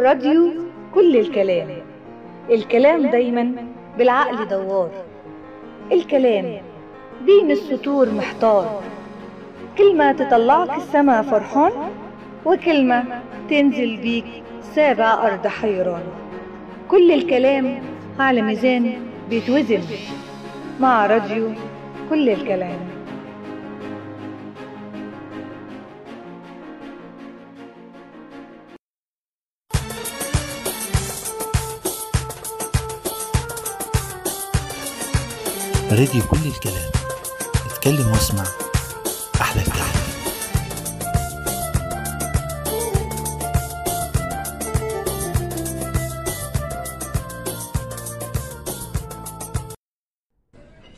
راديو كل الكلام. الكلام دايما بالعقل دوار. الكلام بين السطور محتار. كلمة تطلعك السما فرحان وكلمة تنزل بيك سابع أرض حيران. كل الكلام على ميزان بيتوزن مع راديو كل الكلام. راديو كل الكلام. اتكلم واسمع. أحلى كلام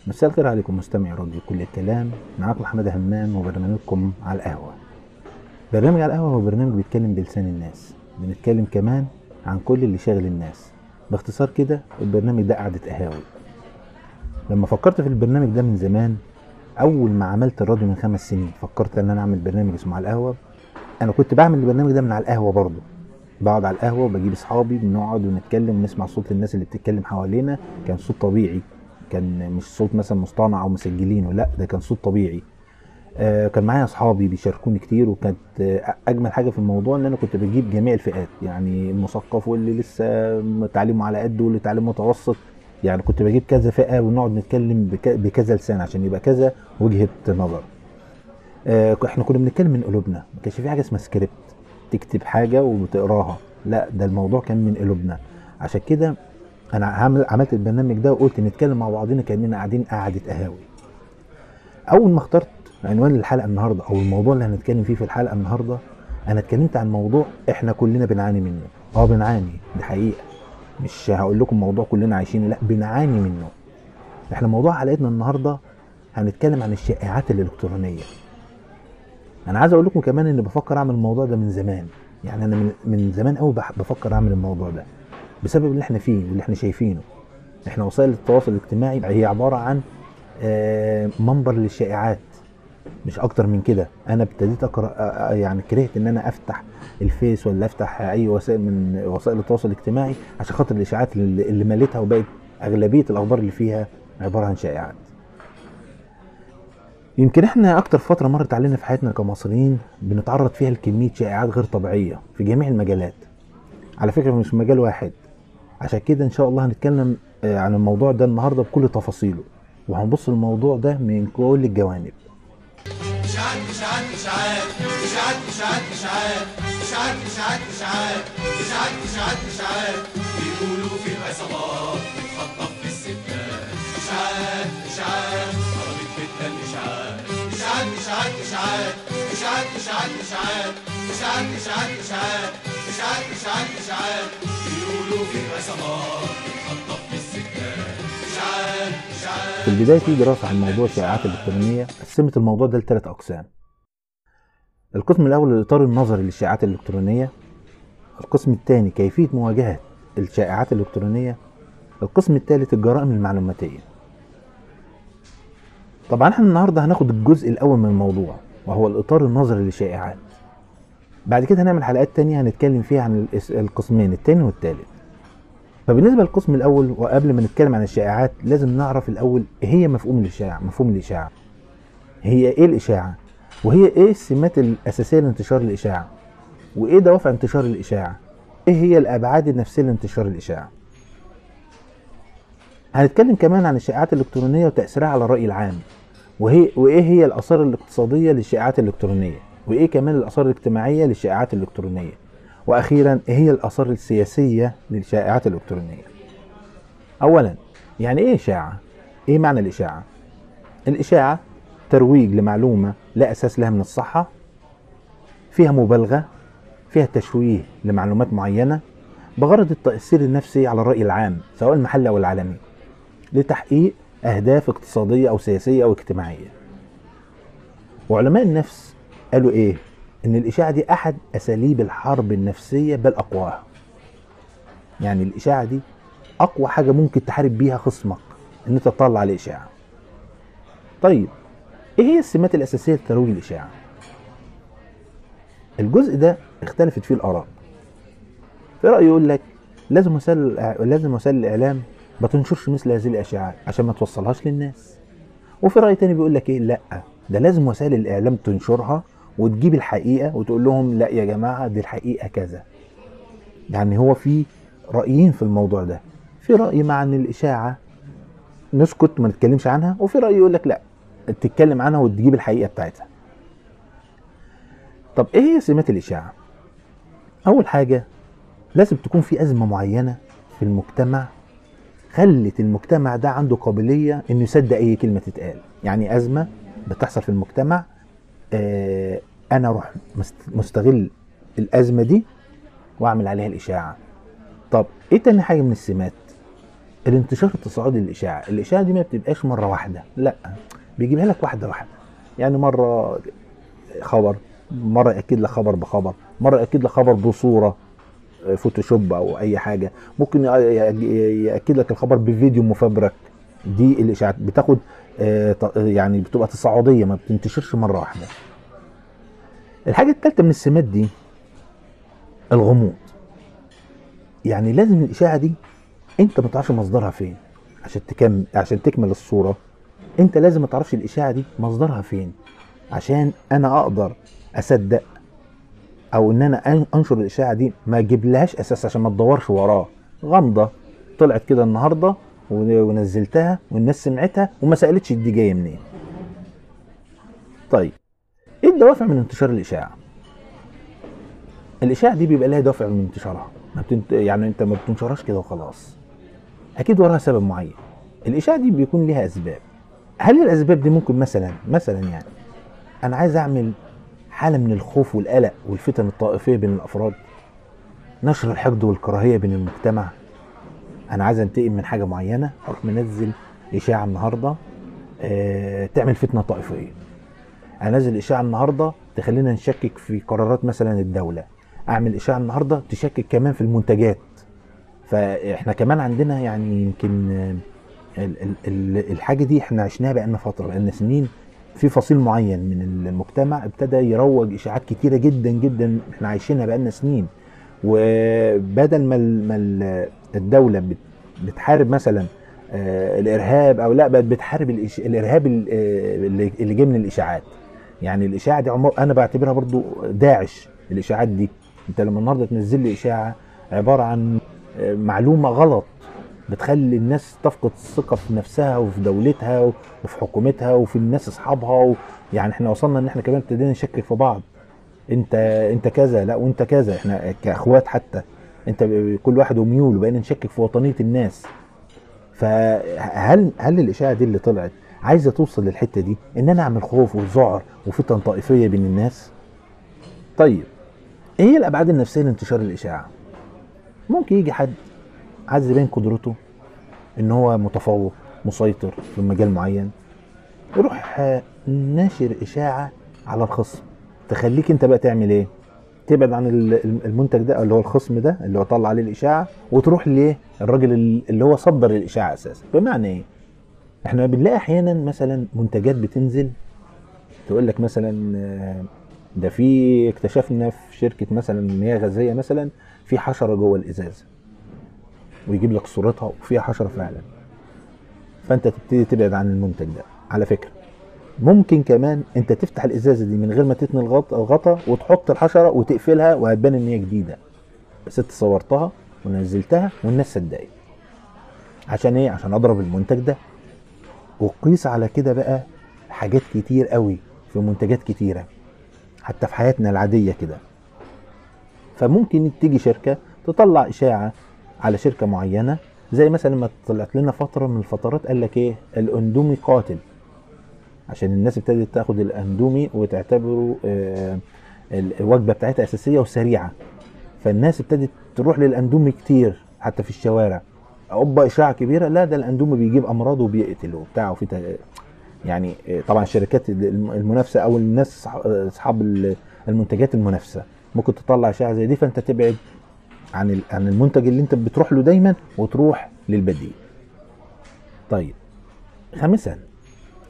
مساء الخير عليكم مستمعي راديو كل الكلام. معاكم محمد همام وبرنامجكم على القهوة. برنامج على القهوة هو برنامج بيتكلم بلسان الناس. بنتكلم كمان عن كل اللي شاغل الناس. باختصار كده البرنامج ده قعدة قهاوي. لما فكرت في البرنامج ده من زمان أول ما عملت الراديو من خمس سنين فكرت إن أنا أعمل برنامج اسمه على القهوة. أنا كنت بعمل البرنامج ده من على القهوة برضه. بقعد على القهوة وبجيب أصحابي بنقعد ونتكلم ونسمع صوت الناس اللي بتتكلم حوالينا. كان صوت طبيعي. كان مش صوت مثلا مصطنع أو مسجلينه لا ده كان صوت طبيعي. آه كان معايا أصحابي بيشاركوني كتير وكانت أجمل حاجة في الموضوع إن أنا كنت بجيب جميع الفئات. يعني المثقف واللي لسه تعليمه على قده واللي تعليم متوسط. يعني كنت بجيب كذا فئة ونقعد نتكلم بك- بكذا لسان عشان يبقى كذا وجهة نظر. آه، إحنا كنا بنتكلم من قلوبنا. ما كانش في حاجة اسمها سكريبت تكتب حاجة وتقراها. لا ده الموضوع كان من قلوبنا. عشان كده أنا عامل عملت البرنامج ده وقلت نتكلم مع بعضنا كأننا قاعدين قعده قهاوي. أول ما اخترت عنوان الحلقة النهارده أو الموضوع اللي هنتكلم فيه في الحلقة النهارده أنا اتكلمت عن موضوع إحنا كلنا بنعاني منه. آه بنعاني. دي حقيقة. مش هقول لكم موضوع كلنا عايشينه لا بنعاني منه. إحنا موضوع حلقتنا النهارده هنتكلم عن الشائعات الإلكترونية. أنا عايز أقول لكم كمان ان بفكر أعمل الموضوع ده من زمان. يعني أنا من, من زمان قوي بفكر أعمل الموضوع ده بسبب اللي إحنا فيه واللي إحنا شايفينه. إحنا وسائل التواصل الاجتماعي هي عبارة عن آه، منبر للشائعات. مش أكتر من كده. أنا ابتديت أقرأ يعني كرهت إن أنا أفتح الفيس ولا أفتح أي وسائل من وسائل التواصل الاجتماعي عشان خاطر الإشاعات اللي اللي مليتها وبقت أغلبية الأخبار اللي فيها عبارة عن شائعات. يمكن إحنا أكتر فترة مرت علينا في حياتنا كمصريين بنتعرض فيها لكمية شائعات غير طبيعية في جميع المجالات. على فكرة مش مجال واحد. عشان كده إن شاء الله هنتكلم آه، عن الموضوع ده النهارده بكل تفاصيله. وهنبص الموضوع ده من كل الجوانب. اشاعات اشاعات اشاعات اشاعات اشاعات اشاعات اشاعات اشاعات بيقولوا في العصابات بتخطف في الستات اشاعات اشاعات خربت بيتنا الاشاعات اشاعات اشاعات اشاعات اشاعات اشاعات اشاعات اشاعات اشاعات اشاعات اشاعات اشاعات اشاعات بيقولوا في العصابات بتخطف في الستات في البدايه في دراسه عن موضوع الشائعات الالكترونيه قسمت الموضوع ده لثلاث اقسام القسم الأول الاطار النظري للشائعات الإلكترونية. القسم الثاني كيفية مواجهة الشائعات الإلكترونية. القسم الثالث الجرائم المعلوماتية. طبعا إحنا النهارده هناخد الجزء الأول من الموضوع وهو الإطار النظري للشائعات. بعد كده هنعمل حلقات تانية هنتكلم فيها عن القسمين التاني والتالت. فبالنسبة للقسم الأول وقبل ما نتكلم عن الشائعات لازم نعرف الأول إيه هي مفهوم الإشاعة مفهوم الإشاعة. هي إيه الإشاعة؟ وهي إيه السمات الأساسية لانتشار الإشاعة؟ وإيه دوافع انتشار الإشاعة؟ إيه هي الأبعاد النفسية لانتشار الإشاعة؟ هنتكلم كمان عن الشائعات الإلكترونية وتأثيرها على الرأي العام. وهي وإيه هي الآثار الاقتصادية للشائعات الإلكترونية؟ وإيه كمان الآثار الاجتماعية للشائعات الإلكترونية؟ وأخيرا إيه هي الآثار السياسية للشائعات الإلكترونية؟ اولا يعني إيه إشاعة؟ إيه معنى الإشاعة؟ الإشاعة ترويج لمعلومة لا أساس لها من الصحة فيها مبالغة فيها تشويه لمعلومات معينة بغرض التأثير النفسي على الرأي العام سواء المحلي أو العالمي لتحقيق أهداف اقتصادية أو سياسية أو اجتماعية. وعلماء النفس قالوا إيه؟ إن الإشاعة دي أحد أساليب الحرب النفسية بل أقواها. يعني الإشاعة دي أقوى حاجة ممكن تحارب بيها خصمك إن أنت تطلع عليه إشاعة طيب إيه هي السمات الأساسية لترويج الإشاعة؟ الجزء ده اختلفت فيه الآراء. في رأي يقول لك لازم وسائل لازم وسائل الإعلام ما تنشرش مثل هذه الإشاعات عشان ما توصلهاش للناس. وفي رأي تاني بيقول لك إيه؟ لأ ده لازم وسائل الإعلام تنشرها وتجيب الحقيقة وتقول لهم لأ يا جماعة دي الحقيقة كذا. يعني هو في رأيين في الموضوع ده. في رأي مع إن الإشاعة نسكت ما نتكلمش عنها وفي رأي يقول لك لأ تتكلم عنها وتجيب الحقيقة بتاعتها. طب إيه هي سمات الإشاعة؟ أول حاجة لازم تكون في أزمة معينة في المجتمع خلت المجتمع ده عنده قابلية إنه يصدق أي كلمة تتقال. يعني أزمة بتحصل في المجتمع آه أنا أروح مست- مستغل الأزمة دي وأعمل عليها الإشاعة. طب إيه تاني حاجة من السمات؟ الانتشار التصاعدي للإشاعة. الإشاعة دي ما بتبقاش مرة واحدة لأ. بيجيبها لك واحدة واحدة. يعني مرة خبر مرة يأكد لك خبر بخبر مرة يأكد لك خبر بصورة آه، فوتوشوب أو أي حاجة. ممكن يأكد لك الخبر بفيديو مفبرك. دي الإشاعات. بتاخد آه، يعني بتبقى تصاعدية ما بتنتشرش مرة واحدة. الحاجة الثالثه من السمات دي الغموض. يعني لازم الإشاعة دي أنت ما تعرفش مصدرها فين عشان تكمل عشان تكمل الصورة. انت لازم ما تعرفش الإشاعة دي مصدرها فين. عشان أنا أقدر أصدق أو إن أنا أنشر الإشاعة دي ما أجيب لهاش أساس عشان ما تدورش وراه. غامضة طلعت كده النهارده ون- ونزلتها والناس سمعتها وما سألتش دي جاية منين. طيب إيه الدوافع من انتشار الإشاعة؟ الإشاعة دي بيبقى لها دوافع من انتشارها. ما بتنت... يعني أنت ما بتنشرهاش كده وخلاص. أكيد وراها سبب معين. الإشاعة دي بيكون ليها أسباب. هل الأسباب دي ممكن مثلا مثلا يعني أنا عايز أعمل حالة من الخوف والقلق والفتن الطائفية بين الأفراد؟ نشر الحقد والكراهية بين المجتمع؟ أنا عايز أنتقم من حاجة معينة؟ أروح منزل إشاعة النهارده آه تعمل فتنة طائفية. أنزل إشاعة النهارده تخلينا نشكك في قرارات مثلا الدولة. أعمل إشاعة النهارده تشكك كمان في المنتجات. فإحنا كمان عندنا يعني يمكن الحاجة دي إحنا عشناها بقالنا فترة بقالنا سنين في فصيل معين من المجتمع ابتدى يروج إشاعات كتيرة جدا جدا إحنا عايشينها بقالنا سنين وبدل ما ال- ما ال- الدولة بت- بتحارب مثلا آه، الإرهاب أو لا بقت بتحارب. الإرهاب ال- آه، اللي جاي من الإشاعات يعني الإشاعة دي أنا بعتبرها برضو داعش الإشاعات دي أنت لما النهارده تنزل لي إشاعة عبارة عن آه، معلومة غلط بتخلي الناس تفقد الثقة في نفسها وفي دولتها وفي حكومتها وفي الناس أصحابها. يعني إحنا وصلنا إن إحنا كمان ابتدينا نشكك في بعض. انت أنت كذا لا وأنت كذا. إحنا كأخوات حتى. أنت كل واحد وميول وبقينا نشكك في وطنية الناس. فهل هل الإشاعة دي اللي طلعت عايزة توصل للحتة دي؟ إن أنا أعمل خوف وذعر وفتن طائفية بين الناس؟ طيب إيه الأبعاد النفسية لانتشار الإشاعة؟ ممكن يجي حد عايز يبين قدرته إن هو متفوق مسيطر في مجال معين. يروح آه، ناشر إشاعة على الخصم. تخليك أنت بقى تعمل إيه؟ تبعد عن ال- المنتج ده اللي هو الخصم ده اللي هو طلع عليه الإشاعة وتروح ليه الراجل اللي هو صدر الإشاعة أساسا. بمعنى إيه؟ إحنا بنلاقي أحيانا مثلا منتجات بتنزل تقول لك مثلا آه، ده في اكتشفنا في شركة مثلا مياه غازية مثلا في حشرة جوه الإزازة. ويجيب لك صورتها وفيها حشرة فعلا. فأنت تبتدي تبعد عن المنتج ده. على فكرة ممكن كمان أنت تفتح الإزازة دي من غير ما تتني الغط- الغطا وتحط الحشرة وتقفلها وهتبان إن هي جديدة. بس أنت صورتها ونزلتها والناس صدقت. عشان إيه؟ عشان أضرب المنتج ده. وقيس على كده بقى حاجات كتير قوي في منتجات كتيرة. حتى في حياتنا العادية كده. فممكن تيجي شركة تطلع إشاعة على شركة معينة زي مثلا ما طلعت لنا فترة من الفترات قال لك إيه؟ الأندومي قاتل. عشان الناس ابتدت تاخد الأندومي وتعتبره آه، ال- الوجبة بتاعتها أساسية وسريعة. فالناس ابتدت تروح للأندومي كتير حتى في الشوارع. أوبا إشاعة كبيرة لا ده الأندومي بيجيب أمراض وبيقتل وبتاع وفي يعني آه، طبعا الشركات الم- المنافسة أو الناس آه، أصحاب ال- المنتجات المنافسة. ممكن تطلع إشاعة زي دي فأنت تبعد عن عن المنتج اللي انت بتروح له دايما وتروح للبديل. طيب خامسا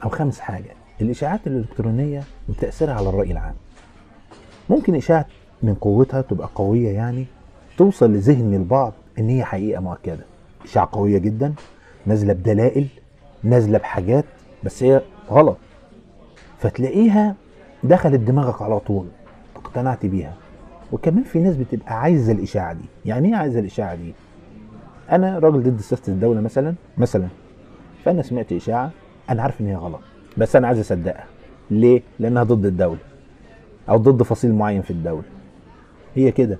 أو خامس حاجة الإشاعات الإلكترونية وتأثيرها على الرأي العام. ممكن إشاعة من قوتها تبقى قوية يعني توصل لذهن البعض إن هي حقيقة مؤكدة. إشاعة قوية جدا نازلة بدلائل نازلة بحاجات بس هي غلط. فتلاقيها دخلت دماغك على طول اقتنعت بيها. وكمان في ناس بتبقى عايزة الإشاعة دي. يعني إيه عايزة الإشاعة دي؟ أنا راجل ضد سياسة الدولة مثلا مثلا فأنا سمعت إشاعة أنا عارف إن هي غلط بس أنا عايز أصدقها. ليه؟ لأنها ضد الدولة أو ضد فصيل معين في الدولة. هي كده.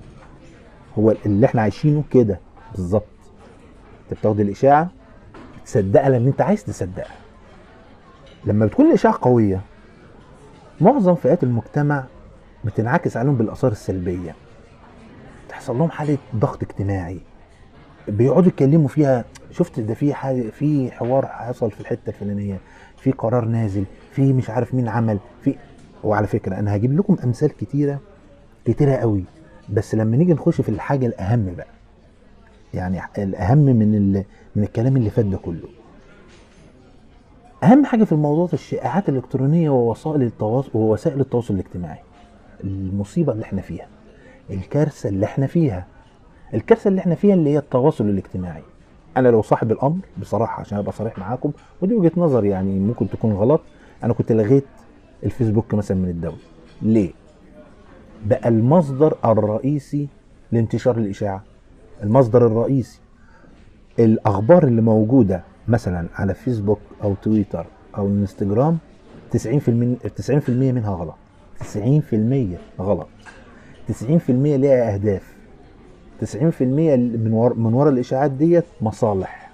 هو اللي إحنا عايشينه كده. بالظبط. أنت بتاخد الإشاعة تصدقها لأن أنت عايز تصدقها. لما بتكون الإشاعة قوية معظم فئات المجتمع بتنعكس عليهم بالآثار السلبية. تحصل لهم حالة ضغط اجتماعي. بيقعدوا يتكلموا فيها. شفت ده في في حوار حصل في الحتة الفلانية. في قرار نازل. في مش عارف مين عمل. في وعلى فكرة أنا هجيب لكم أمثال كتيرة كتيرة قوي. بس لما نيجي نخش في الحاجة الأهم بقى. يعني الأهم من. من الكلام اللي فات ده كله. أهم حاجة في الموضوع الشائعات الإلكترونية ووسائل التواصل ووسائل التواصل الاجتماعي. المصيبة اللي إحنا فيها الكارثة اللي إحنا فيها الكارثة اللي إحنا فيها اللي هي التواصل الاجتماعي. أنا لو صاحب الأمر بصراحة عشان أبقى صريح معاكم ودي وجهة نظر يعني ممكن تكون غلط أنا كنت لغيت الفيسبوك مثلا من الدولة. ليه؟ بقى المصدر الرئيسي لانتشار الإشاعة. المصدر الرئيسي. الأخبار اللي موجودة مثلا على فيسبوك أو تويتر أو إنستجرام 90% 90% منها غلط. 90% غلط. 90% ليها أهداف. 90% من ورا من ورا الإشاعات ديت مصالح.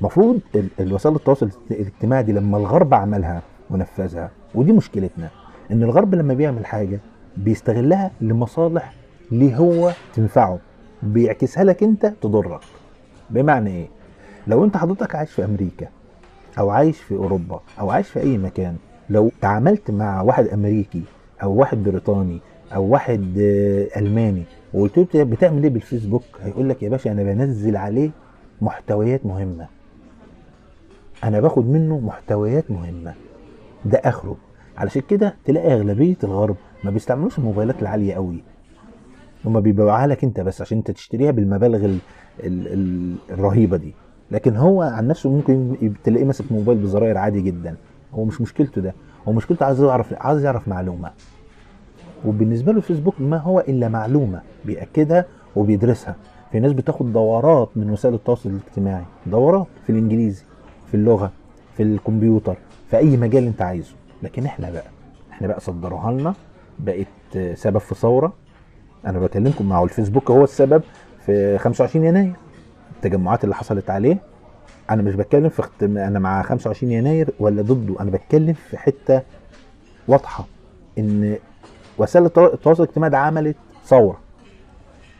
المفروض الوسائل التواصل الاجتماعي دي لما الغرب عملها ونفذها ودي مشكلتنا إن الغرب لما بيعمل حاجة بيستغلها لمصالح ليه هو تنفعه. بيعكسها لك أنت تضرك. بمعنى إيه؟ لو أنت حضرتك عايش في أمريكا أو عايش في أوروبا أو عايش في أي مكان لو تعاملت مع واحد أمريكي أو واحد بريطاني أو واحد آه، ألماني وقلت له بتعمل إيه بالفيسبوك؟ هيقول لك يا باشا أنا بنزل عليه محتويات مهمة. أنا باخد منه محتويات مهمة. ده آخره. علشان كده تلاقي أغلبية الغرب ما بيستعملوش الموبايلات العالية قوي. هما بيبيعوها لك أنت بس عشان أنت تشتريها بالمبالغ ال ال ال الرهيبة دي. لكن هو عن نفسه ممكن تلاقيه ماسك موبايل بزراير عادي جدا. هو مش مشكلته ده. هو مشكلته عايز يعرف عايز يعرف معلومة. وبالنسبة له الفيسبوك ما هو إلا معلومة بيأكدها وبيدرسها. في ناس بتاخد دورات من وسائل التواصل الاجتماعي. دورات في الإنجليزي في اللغة في الكمبيوتر في أي مجال أنت عايزه. لكن إحنا بقى إحنا بقى صدروها لنا بقت سبب في ثورة. أنا بكلمكم مع الفيسبوك هو السبب في 25 يناير. التجمعات اللي حصلت عليه أنا مش بتكلم في اختم... أنا مع 25 يناير ولا ضده؟ أنا بتكلم في حتة واضحة إن وسائل التوا- التواصل الاجتماعي ده عملت ثورة.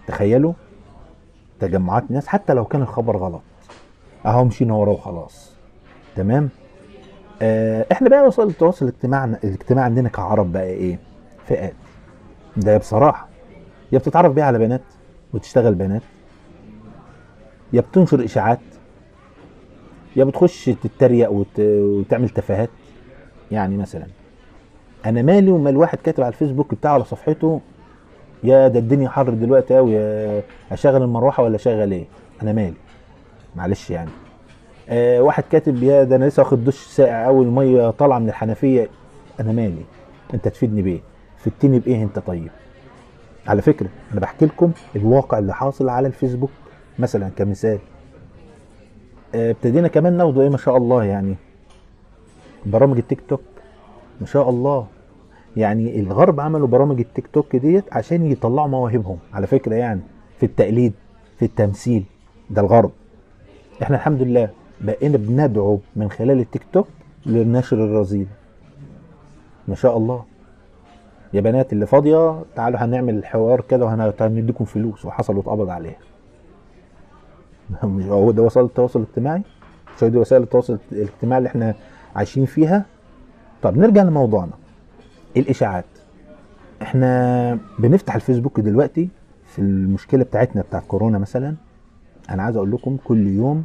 تخيلوا تجمعات ناس حتى لو كان الخبر غلط. أهو مشينا وراه وخلاص. تمام؟ آه إحنا بقى وسائل التواصل الاجتماعي الاجتماعي عندنا كعرب بقى إيه؟ فئات. ده بصراحة. يا بتتعرف بيها على بنات وتشتغل بنات. يا بتنشر إشاعات. يا بتخش تتريق وت... وتعمل تفاهات. يعني مثلا أنا مالي ومال واحد كاتب على الفيسبوك بتاعه على صفحته؟ يا ده الدنيا حر دلوقتي قوي أشغل المروحة ولا أشغل إيه؟ أنا مالي. معلش يعني. آه واحد كاتب يا ده أنا لسه واخد دش ساقع قوي المية طالعة من الحنفية. أنا مالي. أنت تفيدني بإيه؟ فدتني بإيه أنت طيب؟ على فكرة أنا بحكي لكم الواقع اللي حاصل على الفيسبوك. مثلا كمثال ابتدينا كمان ناخده إيه؟ ما شاء الله يعني. برامج التيك توك. ما شاء الله. يعني الغرب عملوا برامج التيك توك ديت عشان يطلعوا مواهبهم. على فكرة يعني. في التقليد في التمثيل. ده الغرب. إحنا الحمد لله بقينا بندعو من خلال التيك توك للنشر الرذيل ما شاء الله. يا بنات اللي فاضية تعالوا هنعمل حوار كده وهنديكم فلوس. وحصل واتقبض عليها. هو ده وسائل التواصل الاجتماعي؟ مش دي وسائل التواصل الاجتماعي اللي إحنا عايشين فيها؟ طب نرجع لموضوعنا. الإشاعات. إحنا بنفتح الفيسبوك دلوقتي في المشكلة بتاعتنا بتاعت كورونا مثلا. أنا عايز أقول لكم كل يوم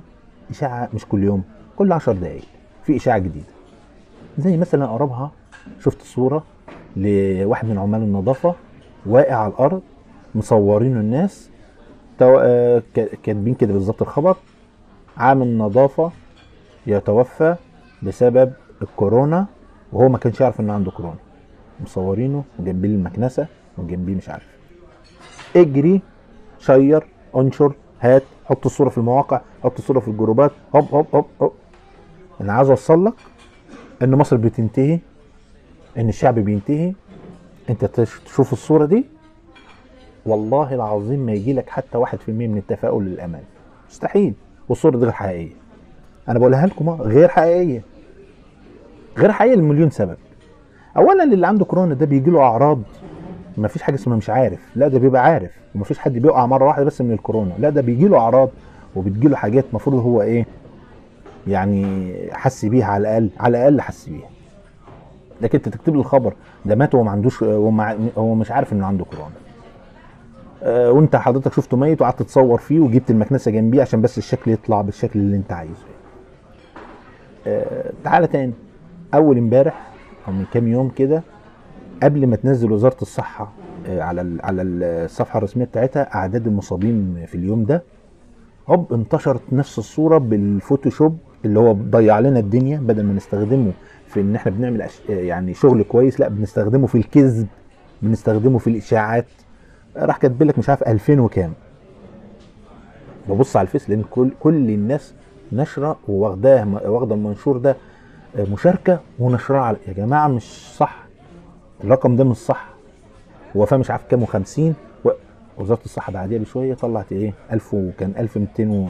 إشاعة مش كل يوم كل 10 دقائق في إشاعة جديدة. زي مثلا أقربها شفت صورة لواحد من عمال النظافة واقع على الأرض مصورينه الناس تو... آه، كاتبين كده بالظبط الخبر. عامل نظافه يتوفى بسبب الكورونا وهو ما كانش يعرف انه عنده كورونا. مصورينه وجنبيه المكنسة وجنبيه مش عارف. اجري share انشر هات حط الصورة في المواقع حط الصورة في الجروبات هوب هوب هوب هوب. أنا عايز أوصل لك إن مصر بتنتهي إن الشعب بينتهي. أنت تش- تشوف الصورة دي والله العظيم ما يجي لك حتى واحد في المية من التفاؤل للأمان مستحيل. والصورة دي غير حقيقية. أنا بقولها لكم أهو، غير حقيقية. غير حقيقية لمليون سبب. أولا اللي عنده كورونا ده بيجي له أعراض ما فيش حاجة اسمها مش عارف. لا ده بيبقى عارف. وما فيش حد بيقع مرة واحدة بس من الكورونا. لا ده بيجي له أعراض وبتجي له حاجات المفروض هو إيه يعني حس بيها على الأقل على الأقل حس بيها. لكن أنت تكتب لي الخبر ده مات وهو ما عندوش هو مع- هو مش عارف إنه عنده كورونا. آه، وانت حضرتك شفته ميت وقعدت تصور فيه وجبت المكنسة جنبيه عشان بس الشكل يطلع بالشكل اللي انت عايزه آه، تعالى تاني أول امبارح أو من كام يوم كده قبل ما تنزل وزارة الصحة آه، على على الصفحة الرسمية بتاعتها أعداد المصابين في اليوم ده هوب انتشرت نفس الصورة بالفوتوشوب اللي هو ضيع لنا الدنيا بدل ما نستخدمه في إن إحنا بنعمل. يعني شغل كويس لأ بنستخدمه في الكذب بنستخدمه في الإشاعات راح كاتب لك مش عارف 2000 وكام. ببص على الفيس لأن كل كل الناس نشرة وواخداه واخدة المنشور ده مشاركة ونشرها يا جماعة مش صح. الرقم ده مش صح. وفاه مش عارف كام و50 و... وزارة الصحة بعديها بشوية طلعت إيه؟ 1000 وكان 1200 و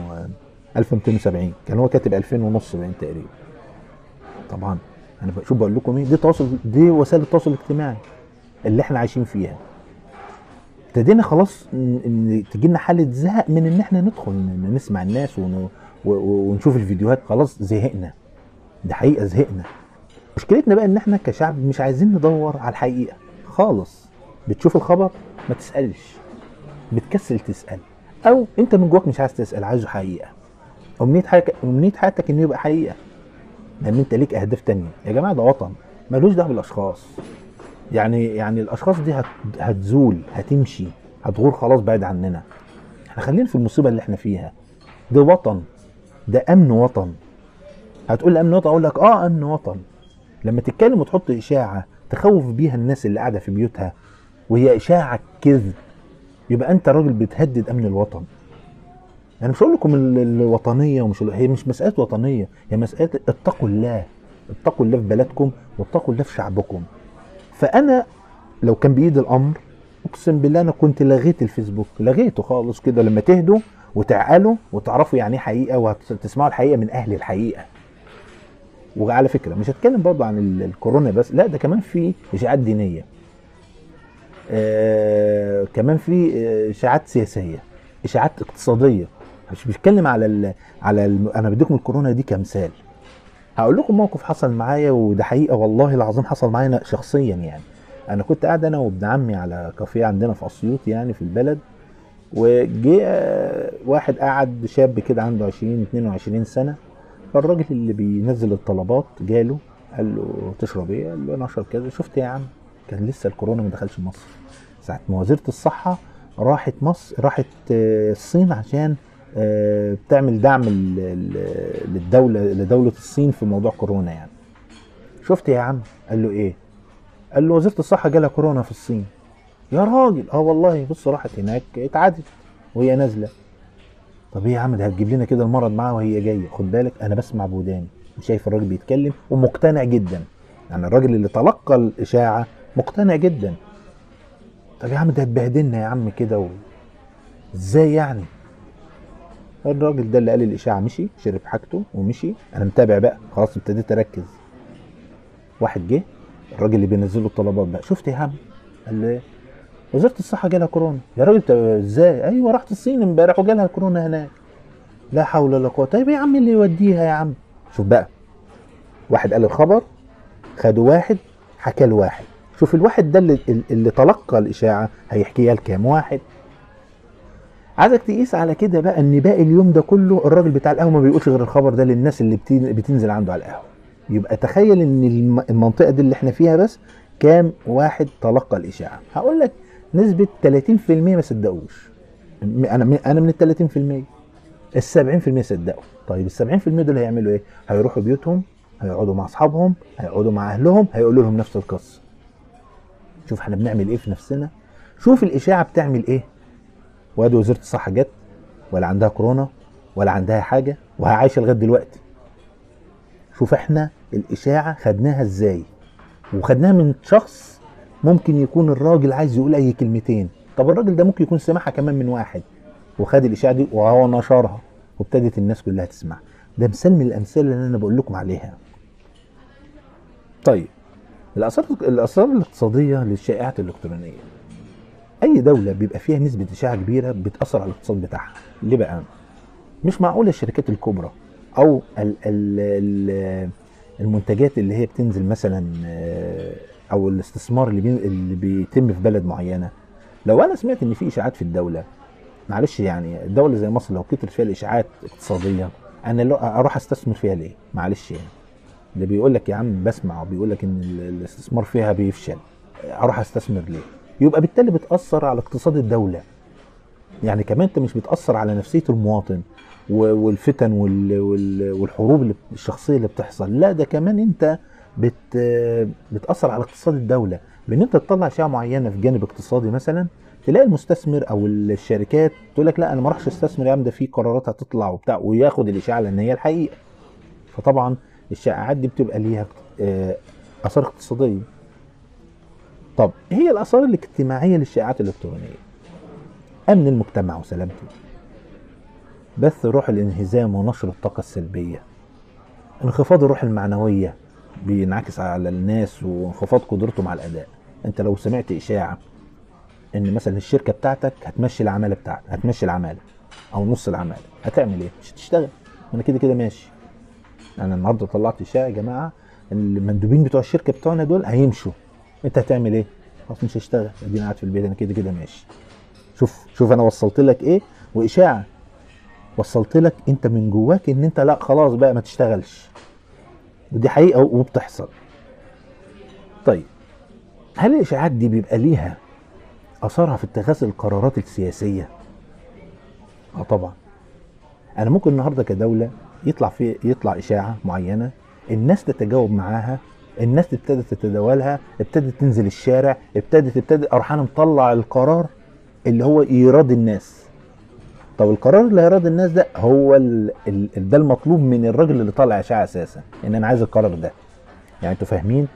1270 كان هو كاتب 2000 ونص باين تقريبا. طبعا. أنا بشوف بقول لكم إيه؟ دي تواصل دي وسائل التواصل الاجتماعي اللي إحنا عايشين فيها. ابتدينا خلاص تجي لنا حالة زهق من إن إحنا ندخل نسمع الناس ون... ونشوف الفيديوهات خلاص زهقنا. ده حقيقة زهقنا. مشكلتنا بقى إن إحنا كشعب مش عايزين ندور على الحقيقة. خالص. بتشوف الخبر ما تسألش. بتكسل تسأل. أو أنت من جواك مش عايز تسأل عايزه حقيقة. أمنية حياتك أمنية حياتك انه يبقى حقيقة. لأن أنت ليك أهداف تانية. يا جماعة ده وطن. ملوش دعوة بالأشخاص. يعني يعني الأشخاص دي هت هتزول هتمشي هتغور خلاص بعيد عننا. إحنا خلينا في المصيبة اللي إحنا فيها. ده وطن ده أمن وطن. هتقول أمن وطن؟ أقول لك آه أمن وطن. لما تتكلم وتحط إشاعة تخوف بيها الناس اللي قاعدة في بيوتها وهي إشاعة كذب يبقى أنت راجل بتهدد أمن الوطن. أنا مش هقول لكم ال- الوطنية ومش هي مش مسألة وطنية هي مسألة اتقوا الله. اتقوا الله في بلدكم واتقوا الله في شعبكم. فأنا لو كان بإيد الأمر أقسم بالله أنا كنت لغيت الفيسبوك لغيته خالص كده لما تهدوا وتعقلوا وتعرفوا يعني إيه حقيقة وتسمعوا الحقيقة من أهل الحقيقة. وعلى فكرة مش هتكلم برضه عن ال- الكورونا بس لا ده كمان في إشاعات دينية. آه كمان في آه، إشاعات سياسية إشاعات اقتصادية. مش بتكلم على ال على ال أنا بديكم الكورونا دي كمثال. هقول لكم موقف حصل معايا وده حقيقة والله العظيم حصل معايا أنا شخصيا يعني. أنا كنت قاعد أنا وابن عمي على كافيه عندنا في أسيوط يعني في البلد وجه آه، واحد قعد شاب كده عنده 20 22 سنة فالراجل اللي بينزل الطلبات جاله قال له تشرب إيه؟ قال له أنا أشرب كذا. شفت يا عم كان لسه الكورونا ما دخلش مصر. ساعة ما وزيرة الصحة راحت مصر راحت آه، الصين عشان بتعمل دعم للدولة لدولة الصين في موضوع كورونا يعني. شفت يا عم؟ قال له إيه؟ قال له وزيرة الصحة جالها كورونا في الصين. يا راجل! آه والله بص راحت هناك اتعادت وهي نازلة. طب إيه يا عم؟ ده هتجيب لنا كده المرض معاها وهي جاية. خد بالك أنا بسمع بوداني وشايف الراجل بيتكلم ومقتنع جدا. يعني الراجل اللي تلقى الإشاعة مقتنع جدا. طب يا عم ده هتبهدلنا يا عم كده و... إزاي يعني؟ الراجل ده اللي قال الإشاعة مشي شرب حاجته ومشي. أنا متابع بقى. خلاص ابتديت أركز. واحد جه الراجل اللي بينزل له الطلبات بقى. شفت يا عم؟ قال له إيه؟ وزارة الصحة جالها كورونا. يا راجل إزاي؟ أيوه راحت الصين امبارح وجالها كورونا هناك. لا حول ولا قوة. طيب يا عم اللي يوديها يا عم؟ شوف بقى. واحد قال الخبر خدوا واحد حكى لواحد. شوف الواحد ده اللي, اللي تلقى الإشاعة هيحكيها لكام واحد؟ عايزك تقيس على كده بقى إن باقي اليوم ده كله الراجل بتاع القهوة ما بيقولش غير الخبر ده للناس اللي بتنزل عنده على القهوة. يبقى تخيل إن الم- المنطقة دي اللي إحنا فيها بس كام واحد تلقى الإشاعة. هقول لك نسبة 30% ما صدقوش. أنا م- أنا من ال 30% ال 70% صدقوا. طيب ال 70% دول هيعملوا إيه؟ هيروحوا بيوتهم هيقعدوا مع أصحابهم هيقعدوا مع أهلهم هيقولوا لهم نفس القصة. شوف إحنا بنعمل إيه في نفسنا؟ شوف الإشاعة بتعمل إيه؟ وادي وزاره الصحة جت ولا عندها كورونا ولا عندها حاجة وعايشه لغاية دلوقتي. شوف إحنا الإشاعة خدناها إزاي؟ وخدناها من شخص ممكن يكون الراجل عايز يقول أي كلمتين. طب الراجل ده ممكن يكون سمعها كمان من واحد. وخد الإشاعة دي وهو نشرها وابتدت الناس كلها تسمع. ده مثال من الأمثلة اللي أنا بقول لكم عليها. طيب الاثار الآثار الإقتصادية للشائعات الإلكترونية. أي دولة بيبقى فيها نسبة إشاعة كبيرة بتأثر على الاقتصاد بتاعها. ليه بقى؟ مش معقول الشركات الكبرى أو ال ال ال المنتجات اللي هي بتنزل مثلا آه، أو الاستثمار اللي, اللي بيتم في بلد معينة. لو أنا سمعت إن في إشاعات في الدولة معلش يعني الدولة زي مصر لو كترت فيها الإشاعات اقتصاديا أنا لو أروح أستثمر فيها ليه؟ معلش يعني. ده بيقول لك يا عم بسمع وبيقول لك إن ال- الاستثمار فيها بيفشل. أروح أستثمر ليه؟ يبقى بالتالي بتأثر على اقتصاد الدولة. يعني كمان انت مش بتأثر على نفسية المواطن والفتن وال- وال- والحروب الشخصية اللي بتحصل. لا ده كمان انت بت بتأثر على اقتصاد الدولة. بإن انت تطلع اشاعه معينة في جانب اقتصادي مثلا تلاقي المستثمر أو الشركات تقول لك لا أنا ما اروحش أستثمر يا عم ده في قرارات هتطلع وبتاع وياخد الإشاعة لأن هي الحقيقة. فطبعا الشائعات دي بتبقى ليها آه، آثار اقتصادية. طب إيه هي الآثار الاجتماعية للشائعات الإلكترونية. أمن المجتمع وسلامته. بث روح الانهزام ونشر الطاقة السلبية. انخفاض الروح المعنوية بينعكس على الناس وانخفاض قدرتهم على الأداء. أنت لو سمعت إشاعة إن مثلا الشركة بتاعتك هتمشي العمالة بتاعتك هتمشي العمالة أو نص العمالة هتعمل إيه؟ مش هتشتغل. أنا كده كده ماشي. أنا النهارده طلعت إشاعة يا جماعة ان المندوبين بتوع الشركة بتوعنا دول هيمشوا. انت هتعمل إيه؟ خلاص مش هشتغل. اديني قاعد في البيت أنا كده كده ماشي. شوف شوف أنا وصلت لك إيه؟ واشاعة. وصلت لك انت من جواك ان انت لا خلاص بقى ما تشتغلش. ودي حقيقة وبتحصل. طيب هل الاشاعات دي بيبقى ليها اثرها في اتخاذ القرارات السياسية؟ آه طبعا. أنا ممكن النهارده كدولة يطلع في يطلع إشاعة معينة الناس تتجاوب معاها الناس ابتدت تتداولها ابتدت تنزل الشارع ابتدت ابتدت أروح أنا مطلع القرار اللي هو يراضي الناس. طب القرار اللي هيراضي الناس ده هو ال... ال... ده المطلوب من الراجل اللي طالع إشاعة أساسا إن أنا عايز القرار ده. يعني أنتوا فاهمين؟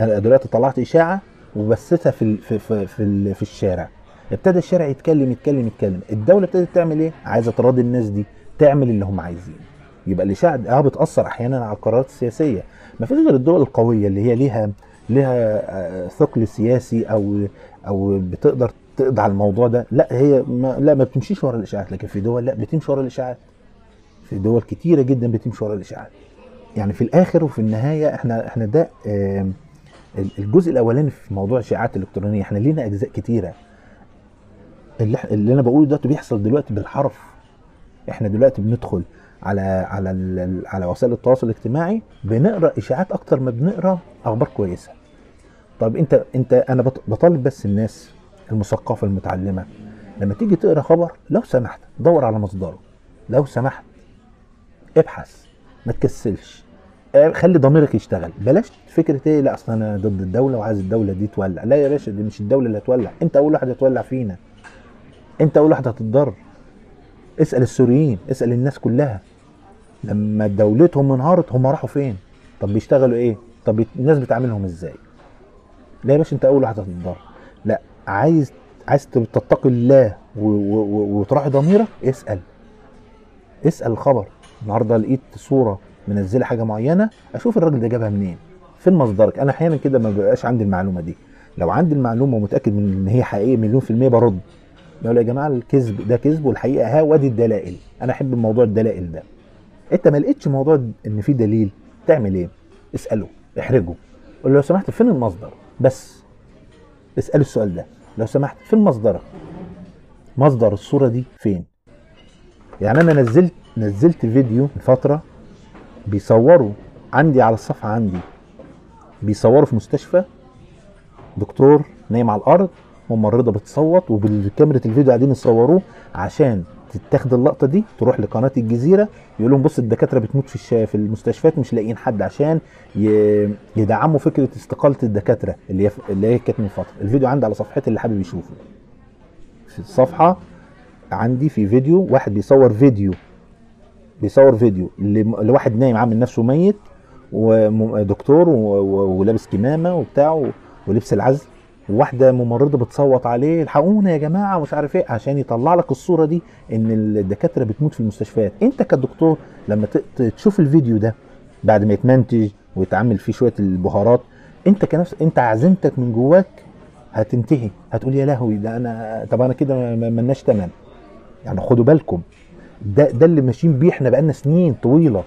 أنا دلوقتي طلعت إشاعة وبثتها في ال... في في في, ال... في الشارع. ابتدى الشارع يتكلم يتكلم يتكلم. الدولة ابتدت تعمل إيه؟ عايزة تراضي الناس دي تعمل اللي هم عايزينه. يبقى الاشاعه آه بتأثر أحيانا على القرارات السياسية. ما فيش غير الدول القوية اللي هي ليها ليها آه، ثقل سياسي أو أو بتقدر تقضي على الموضوع ده. لا هي ما لا ما بتمشيش ورا الإشاعات. لكن في دول لا بتمشي ورا الإشاعات. في دول كتيرة جدا بتمشي ورا الإشاعات. يعني في الآخر وفي النهاية إحنا إحنا ده الجزء الأولاني في موضوع الاشاعات الإلكترونية. إحنا لينا أجزاء كتيرة. اللي, اللي أنا بقوله دلوقتي بيحصل دلوقتي بالحرف. إحنا دلوقتي بندخل على على على وسائل التواصل الاجتماعي بنقرأ إشاعات أكتر ما بنقرأ أخبار كويسة. طب أنت أنت أنا بط- بطالب بس الناس المثقفة المتعلمة لما تيجي تقرأ خبر لو سمحت دور على مصدره. لو سمحت ابحث ما تكسلش. آه، خلي ضميرك يشتغل. بلاش فكرة إيه لا أصل أنا ضد الدولة وعايز الدولة دي تولع. لا يا باشا دي مش الدولة اللي هتولع. أنت أول واحد هتولع فينا. أنت أول واحد هتتضرر. اسأل السوريين اسأل الناس كلها. لما دولتهم انهارت هم راحوا فين؟ طب بيشتغلوا إيه؟ طب الناس بتعاملهم إزاي؟ لا يا باشا أنت أول واحد هتتضرر. لا عايز عايز تتقي الله وتراعي ضميرك؟ اسأل. اسأل الخبر النهارده لقيت صورة منزلة حاجة معينة أشوف الراجل ده جابها منين. فين مصدرك؟ أنا أحيانا كده ما بقاش عندي المعلومة دي. لو عندي المعلومة ومتأكد من إن هي حقيقية مليون في المية برد. بقول يا جماعة الكذب ده كذب والحقيقة ها وادي الدلائل. أنا أحب موضوع الدلائل ده. انت ما لقيتش موضوع ان في دليل تعمل إيه؟ اسأله احرجه. قول لو سمحت فين المصدر بس اسأله السؤال ده. لو سمحت فين مصدرك مصدر الصورة دي فين؟ يعني أنا نزلت نزلت فيديو من فترة بيصوروا عندي على الصفحة عندي بيصوروا في مستشفى دكتور نايم على الأرض ممرضة بتصوت وبالكاميرا الفيديو قاعدين يصوروه عشان تتاخد اللقطة دي تروح لقناة الجزيرة يقول لهم بص الدكاترة بتموت في في المستشفيات مش لاقيين حد عشان يدعموا فكرة استقالة الدكاترة اللي هي اللي هي كانت من فترة. الفيديو عندي على صفحتي اللي حابب يشوفه. في الصفحة عندي في فيديو واحد بيصور فيديو بيصور فيديو لواحد نايم عامل نفسه ميت ودكتور ولابس كمامة وبتاع ولبس العزل. وواحده ممرضة بتصوت عليه الحقونا يا جماعة مش عارف إيه عشان يطلع لك الصورة دي إن الدكاترة بتموت في المستشفيات. أنت كدكتور لما تشوف الفيديو ده بعد ما يتمنتج ويتعمل فيه شوية البهارات أنت كنفس أنت عزيمتك من جواك هتنتهي. هتقول يا لهوي ده أنا طب أنا كده ما- ما- ملناش تمام. يعني خدوا بالكم ده ده اللي ماشيين بيه إحنا بقالنا سنين طويلة.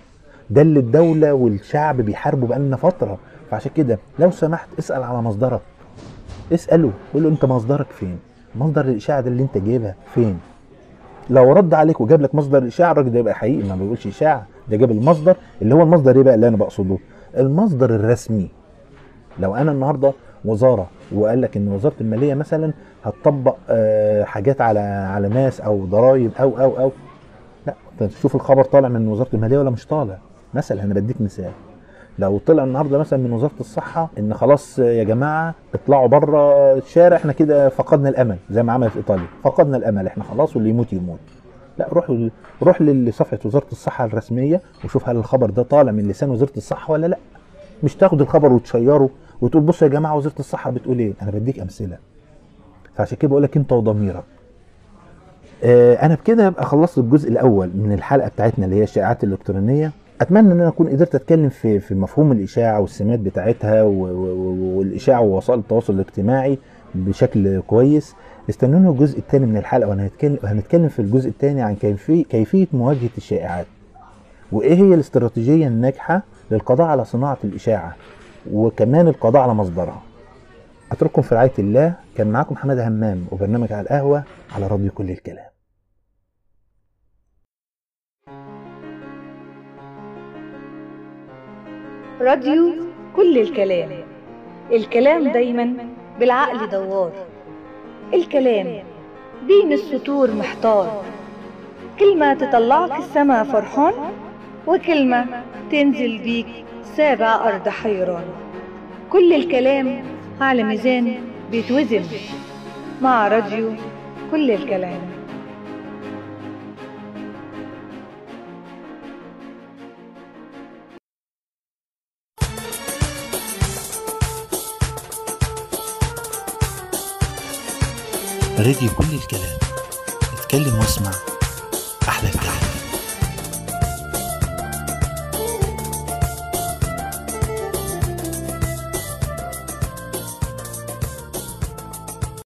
ده اللي الدولة والشعب بيحاربوا بقالنا فترة. فعشان كده لو سمحت اسأل على مصدرك. اسأله قول له أنت مصدرك فين؟ مصدر الإشاعة ده اللي أنت جايبها فين؟ لو رد عليك وجاب لك مصدر الإشاعة الراجل ده يبقى حقيقي ما بيقولش إشاعة ده جاب المصدر اللي هو المصدر إيه بقى اللي أنا بقصده؟ المصدر الرسمي. لو أنا النهارده وزارة وقال لك إن وزارة المالية مثلا هتطبق آه، حاجات على على ناس أو ضرائب أو أو أو لا تشوف الخبر طالع من وزارة المالية ولا مش طالع؟ مثلا أنا بديك مثال. لو طلع النهارده مثلا من وزارة الصحة إن خلاص يا جماعة اطلعوا بره الشارع إحنا كده فقدنا الأمل زي ما عمل في إيطاليا. فقدنا الأمل إحنا خلاص واللي يموت يموت. لا روح روح لصفحة وزارة الصحة الرسمية وشوف هل الخبر ده طالع من لسان وزارة الصحة ولا لا. مش تاخد الخبر وتشيره وتقول بصوا يا جماعة وزارة الصحة بتقول إيه؟ أنا بديك أمثلة. فعشان كده بقول لك انت وضميرك. آه، أنا بكده ابقى خلصت الجزء الأول من الحلقة بتاعتنا اللي هي الشائعات الإلكترونية. أتمنى إن أنا أكون قدرت أتكلم في في مفهوم الإشاعة والسمات بتاعتها والإشاعة ووسائل التواصل الاجتماعي بشكل كويس. استنوني الجزء الثاني من الحلقة وأنا هنتكلم في الجزء الثاني عن كيفية مواجهة الشائعات. وإيه هي الاستراتيجية الناجحة للقضاء على صناعة الإشاعة وكمان القضاء على مصدرها؟ أترككم في رعاية الله. كان معاكم حماده همام وبرنامج على القهوة على راديو كل الكلام. راديو كل الكلام. الكلام دايما بالعقل دوار. الكلام بين السطور محتار. كلمة تطلعك السما فرحان وكلمة تنزل بيك سابع أرض حيران. كل الكلام على ميزان بيتوزن. مع راديو كل الكلام. راديو كل الكلام. اتكلم واسمع.